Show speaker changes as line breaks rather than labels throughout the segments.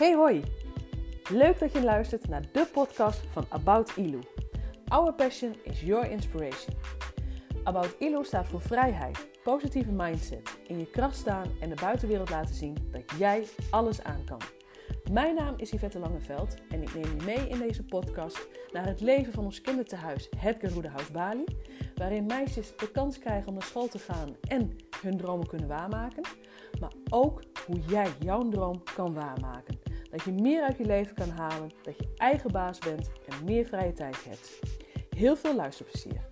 Hey hoi! Leuk dat je luistert naar de podcast van About Ilu. Our passion is your inspiration. About Ilu staat voor vrijheid, positieve mindset, in je kracht staan en de buitenwereld laten zien dat jij alles aan kan. Mijn naam is Yvette Langeveld en ik neem je mee in deze podcast naar het leven van ons kindertehuis Het Geroedehuis Bali, waarin meisjes de kans krijgen om naar school te gaan en hun dromen kunnen waarmaken, maar ook hoe jij jouw droom kan waarmaken. Dat je meer uit je leven kan halen, dat je eigen baas bent en meer vrije tijd hebt. Heel veel luisterplezier.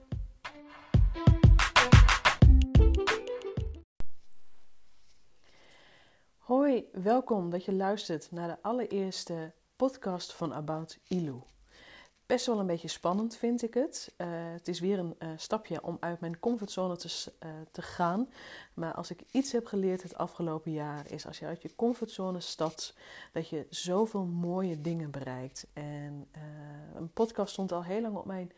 Hoi, welkom dat je luistert naar de allereerste podcast van About Ilu. Best wel een beetje spannend vind ik het. Uh, het is weer een uh, stapje om uit mijn comfortzone te, uh, te gaan. Maar als ik iets heb geleerd het afgelopen jaar, is als je uit je comfortzone stapt, dat je zoveel mooie dingen bereikt. En een podcast stond al heel lang op mijn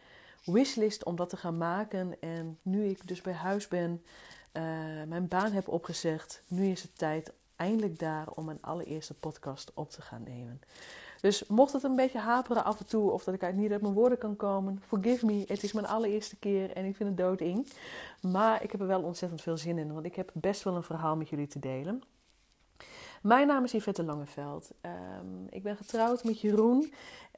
wishlist om dat te gaan maken. En nu ik dus bij huis ben, mijn baan heb opgezegd, nu is het tijd eindelijk daar om mijn allereerste podcast op te gaan nemen. Dus mocht het een beetje haperen af en toe of dat ik uit niet uit mijn woorden kan komen, forgive me. Het is mijn allereerste keer en ik vind het dooding. Maar ik heb er wel ontzettend veel zin in, want ik heb best wel een verhaal met jullie te delen. Mijn naam is Yvette Langeveld. Um, ik ben getrouwd met Jeroen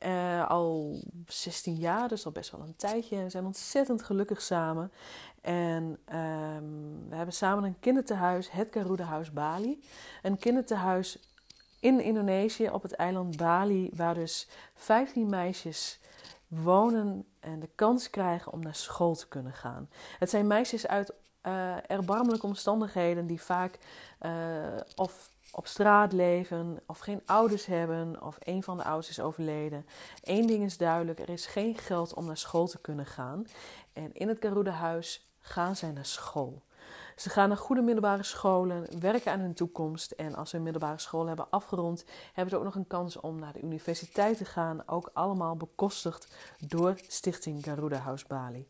uh, al 16 jaar, dus al best wel een tijdje. We zijn ontzettend gelukkig samen. En um, we hebben samen een kindertehuis, het Garuda Bali. Een kindertehuis in Indonesië op het eiland Bali, waar dus 15 meisjes wonen en de kans krijgen om naar school te kunnen gaan. Het zijn meisjes uit uh, erbarmelijke omstandigheden die vaak uh, of op straat leven, of geen ouders hebben, of een van de ouders is overleden. Eén ding is duidelijk: er is geen geld om naar school te kunnen gaan. En in het Garuda-huis gaan zij naar school. Ze gaan naar goede middelbare scholen, werken aan hun toekomst. En als ze hun middelbare school hebben afgerond, hebben ze ook nog een kans om naar de universiteit te gaan. Ook allemaal bekostigd door Stichting Garuda House Bali.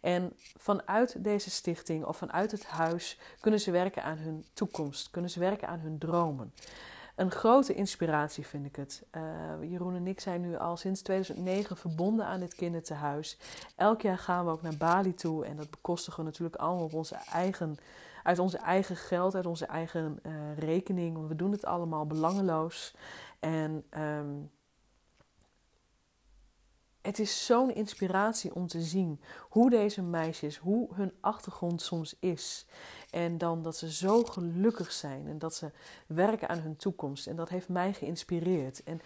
En vanuit deze stichting of vanuit het huis kunnen ze werken aan hun toekomst, kunnen ze werken aan hun dromen. Een grote inspiratie vind ik het. Uh, Jeroen en ik zijn nu al sinds 2009 verbonden aan dit kindertehuis. Elk jaar gaan we ook naar Bali toe en dat bekostigen we natuurlijk allemaal op onze eigen, uit onze eigen geld, uit onze eigen uh, rekening. Want we doen het allemaal belangeloos. En um, het is zo'n inspiratie om te zien hoe deze meisjes, hoe hun achtergrond soms is. En dan dat ze zo gelukkig zijn en dat ze werken aan hun toekomst. En dat heeft mij geïnspireerd. En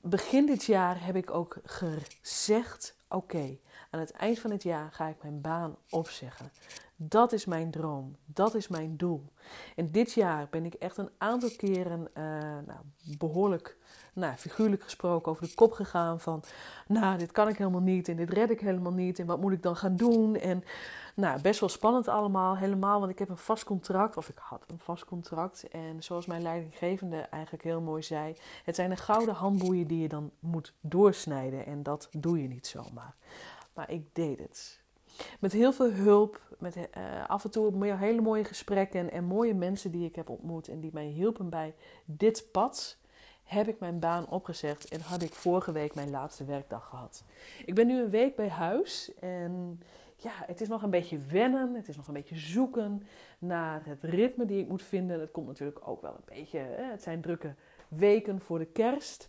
begin dit jaar heb ik ook gezegd: oké, aan het eind van het jaar ga ik mijn baan opzeggen. Dat is mijn droom. Dat is mijn doel. En dit jaar ben ik echt een aantal keren uh, nou, behoorlijk, nou, figuurlijk gesproken, over de kop gegaan van, nou, dit kan ik helemaal niet en dit red ik helemaal niet en wat moet ik dan gaan doen? En nou, best wel spannend allemaal, helemaal, want ik heb een vast contract, of ik had een vast contract. En zoals mijn leidinggevende eigenlijk heel mooi zei, het zijn de gouden handboeien die je dan moet doorsnijden en dat doe je niet zomaar. Maar ik deed het. Met heel veel hulp, met uh, af en toe hele mooie gesprekken en mooie mensen die ik heb ontmoet en die mij hielpen bij dit pad, heb ik mijn baan opgezegd en had ik vorige week mijn laatste werkdag gehad. Ik ben nu een week bij huis en ja, het is nog een beetje wennen, het is nog een beetje zoeken naar het ritme die ik moet vinden. Het komt natuurlijk ook wel een beetje, het zijn drukke weken voor de kerst.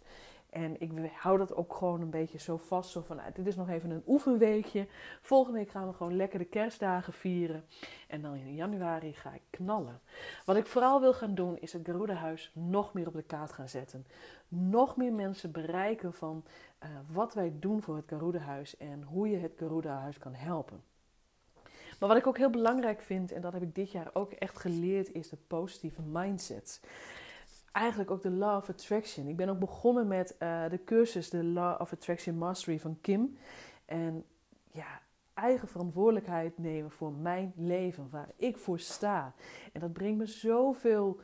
En ik hou dat ook gewoon een beetje zo vast. Zo van, nou, dit is nog even een oefenweekje. Volgende week gaan we gewoon lekker de kerstdagen vieren. En dan in januari ga ik knallen. Wat ik vooral wil gaan doen, is het Garuda-huis nog meer op de kaart gaan zetten. Nog meer mensen bereiken van uh, wat wij doen voor het Garuda-huis. En hoe je het Garuda-huis kan helpen. Maar wat ik ook heel belangrijk vind, en dat heb ik dit jaar ook echt geleerd, is de positieve mindset eigenlijk ook de Law of Attraction. Ik ben ook begonnen met uh, de cursus de Law of Attraction Mastery van Kim. En ja, eigen verantwoordelijkheid nemen voor mijn leven, waar ik voor sta. En dat brengt me zoveel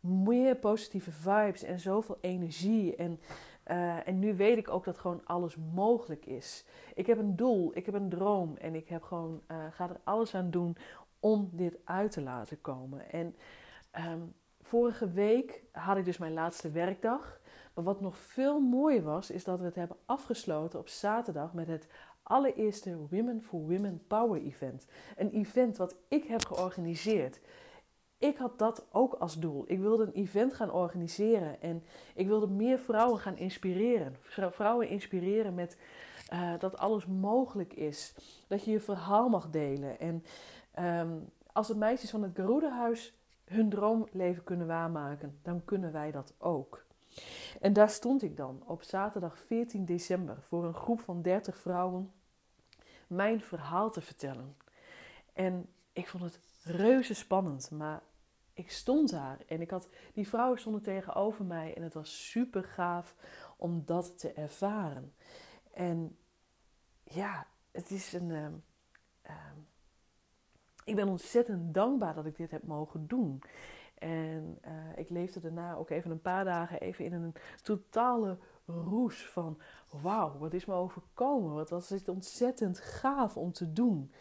meer positieve vibes en zoveel energie. En, uh, en nu weet ik ook dat gewoon alles mogelijk is. Ik heb een doel, ik heb een droom en ik heb gewoon, uh, ga er alles aan doen om dit uit te laten komen. En um, Vorige week had ik dus mijn laatste werkdag. Maar wat nog veel mooier was, is dat we het hebben afgesloten op zaterdag met het allereerste Women for Women Power Event. Een event wat ik heb georganiseerd. Ik had dat ook als doel. Ik wilde een event gaan organiseren en ik wilde meer vrouwen gaan inspireren. Vrouwen inspireren met uh, dat alles mogelijk is. Dat je je verhaal mag delen. En um, als de meisjes van het Garuda-huis hun droomleven kunnen waarmaken, dan kunnen wij dat ook. En daar stond ik dan op zaterdag 14 december voor een groep van 30 vrouwen mijn verhaal te vertellen. En ik vond het reuze spannend, maar ik stond daar en ik had, die vrouwen stonden tegenover mij en het was super gaaf om dat te ervaren. En ja, het is een. Uh, uh, ik ben ontzettend dankbaar dat ik dit heb mogen doen. En uh, ik leefde daarna ook even een paar dagen even in een totale roes van wauw, wat is me overkomen? Wat was het ontzettend gaaf om te doen.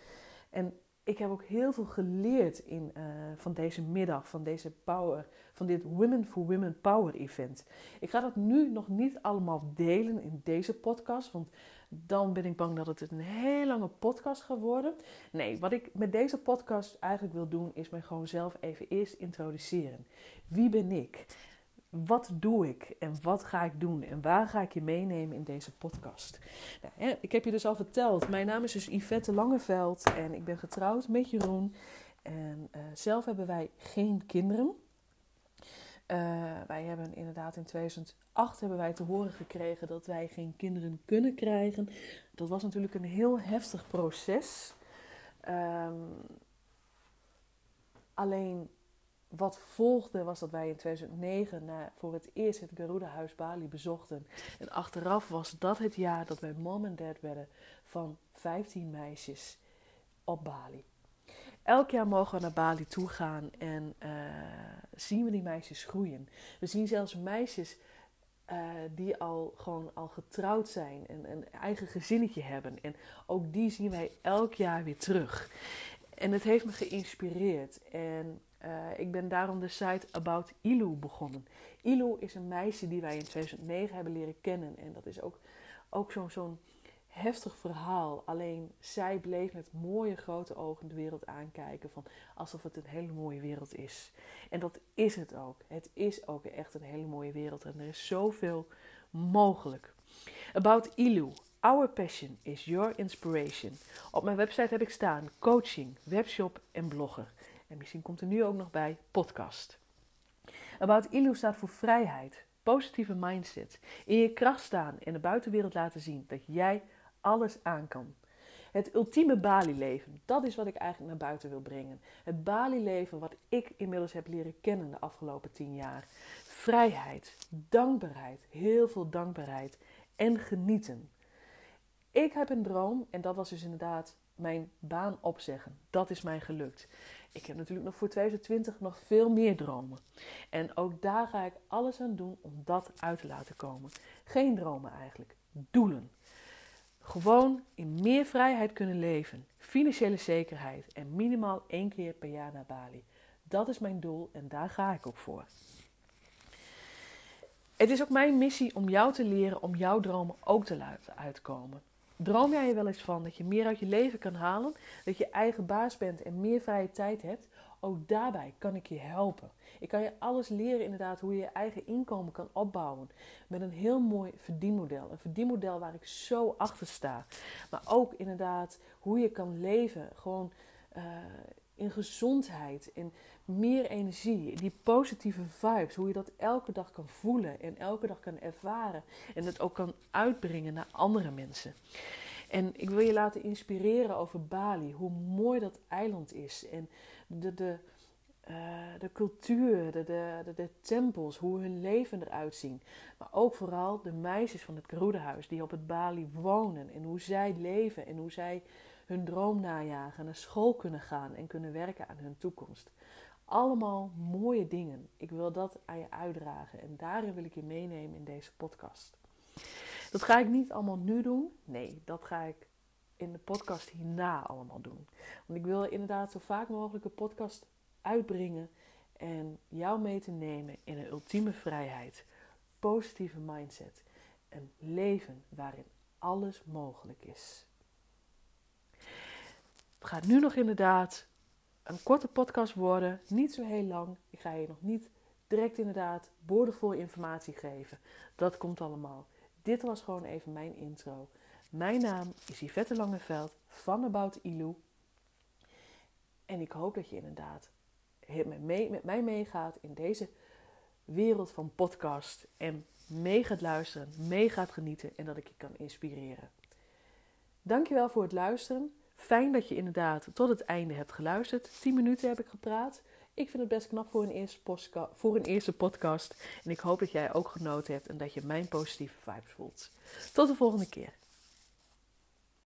En ik heb ook heel veel geleerd in, uh, van deze middag, van deze power, van dit Women for Women Power event. Ik ga dat nu nog niet allemaal delen in deze podcast, want dan ben ik bang dat het een heel lange podcast gaat worden. Nee, wat ik met deze podcast eigenlijk wil doen, is mij gewoon zelf even eerst introduceren. Wie ben ik? Wat doe ik en wat ga ik doen en waar ga ik je meenemen in deze podcast? Nou, ik heb je dus al verteld, mijn naam is dus Yvette Langeveld en ik ben getrouwd met Jeroen. En uh, zelf hebben wij geen kinderen. Uh, wij hebben inderdaad in 2008 hebben wij te horen gekregen dat wij geen kinderen kunnen krijgen. Dat was natuurlijk een heel heftig proces. Um, alleen wat volgde was dat wij in 2009 na, voor het eerst het Garuda Huis Bali bezochten. En achteraf was dat het jaar dat wij mom en dad werden van 15 meisjes op Bali. Elk jaar mogen we naar Bali toe gaan en uh, zien we die meisjes groeien. We zien zelfs meisjes uh, die al gewoon al getrouwd zijn en een eigen gezinnetje hebben. En ook die zien wij elk jaar weer terug. En het heeft me geïnspireerd. En uh, ik ben daarom de site About Ilu begonnen. Ilu is een meisje die wij in 2009 hebben leren kennen. En dat is ook, ook zo'n zo'n heftig verhaal. Alleen zij bleef met mooie grote ogen de wereld aankijken. Van alsof het een hele mooie wereld is. En dat is het ook. Het is ook echt een hele mooie wereld. En er is zoveel mogelijk. About Ilu. Our passion is your inspiration. Op mijn website heb ik staan coaching, webshop en blogger. En misschien komt er nu ook nog bij podcast. About Ilu staat voor vrijheid, positieve mindset, in je kracht staan en de buitenwereld laten zien dat jij alles aan kan. Het ultieme Bali-leven, dat is wat ik eigenlijk naar buiten wil brengen. Het Bali-leven wat ik inmiddels heb leren kennen de afgelopen tien jaar. Vrijheid, dankbaarheid, heel veel dankbaarheid en genieten. Ik heb een droom en dat was dus inderdaad mijn baan opzeggen. Dat is mij gelukt. Ik heb natuurlijk nog voor 2020 nog veel meer dromen. En ook daar ga ik alles aan doen om dat uit te laten komen. Geen dromen eigenlijk, doelen. Gewoon in meer vrijheid kunnen leven, financiële zekerheid en minimaal één keer per jaar naar Bali. Dat is mijn doel en daar ga ik ook voor. Het is ook mijn missie om jou te leren om jouw dromen ook te laten uitkomen. Droom jij er wel eens van dat je meer uit je leven kan halen, dat je eigen baas bent en meer vrije tijd hebt? Ook daarbij kan ik je helpen. Ik kan je alles leren inderdaad hoe je je eigen inkomen kan opbouwen. Met een heel mooi verdienmodel. Een verdienmodel waar ik zo achter sta. Maar ook inderdaad hoe je kan leven. Gewoon uh, in gezondheid, in meer energie, die positieve vibes, hoe je dat elke dag kan voelen en elke dag kan ervaren en het ook kan uitbrengen naar andere mensen. En ik wil je laten inspireren over Bali, hoe mooi dat eiland is en de, de, uh, de cultuur, de, de, de, tempels, hoe hun leven eruit zien. Maar ook vooral de meisjes van het Garuda-huis die op het Bali wonen en hoe zij leven en hoe zij hun droom najagen, naar school kunnen gaan en kunnen werken aan hun toekomst. Allemaal mooie dingen. Ik wil dat aan je uitdragen en daarin wil ik je meenemen in deze podcast. Dat ga ik niet allemaal nu doen. Nee, dat ga ik in de podcast hierna allemaal doen. Want ik wil inderdaad zo vaak mogelijk een podcast uitbrengen en jou mee te nemen in een ultieme vrijheid positieve mindset. Een leven waarin alles mogelijk is. Het gaat nu nog inderdaad een korte podcast worden, niet zo heel lang. Ik ga je nog niet direct inderdaad boordevol informatie geven. Dat komt allemaal. Dit was gewoon even mijn intro. Mijn naam is Yvette Langeveld van About Ilu. En ik hoop dat je inderdaad met mij meegaat in deze wereld van podcast. En mee gaat luisteren, mee gaat genieten en dat ik je kan inspireren. Dankjewel voor het luisteren. Fijn dat je inderdaad tot het einde hebt geluisterd. 10 minuten heb ik gepraat. Ik vind het best knap voor een, eerste voor een eerste podcast. En ik hoop dat jij ook genoten hebt en dat je mijn positieve vibes voelt. Tot de volgende keer.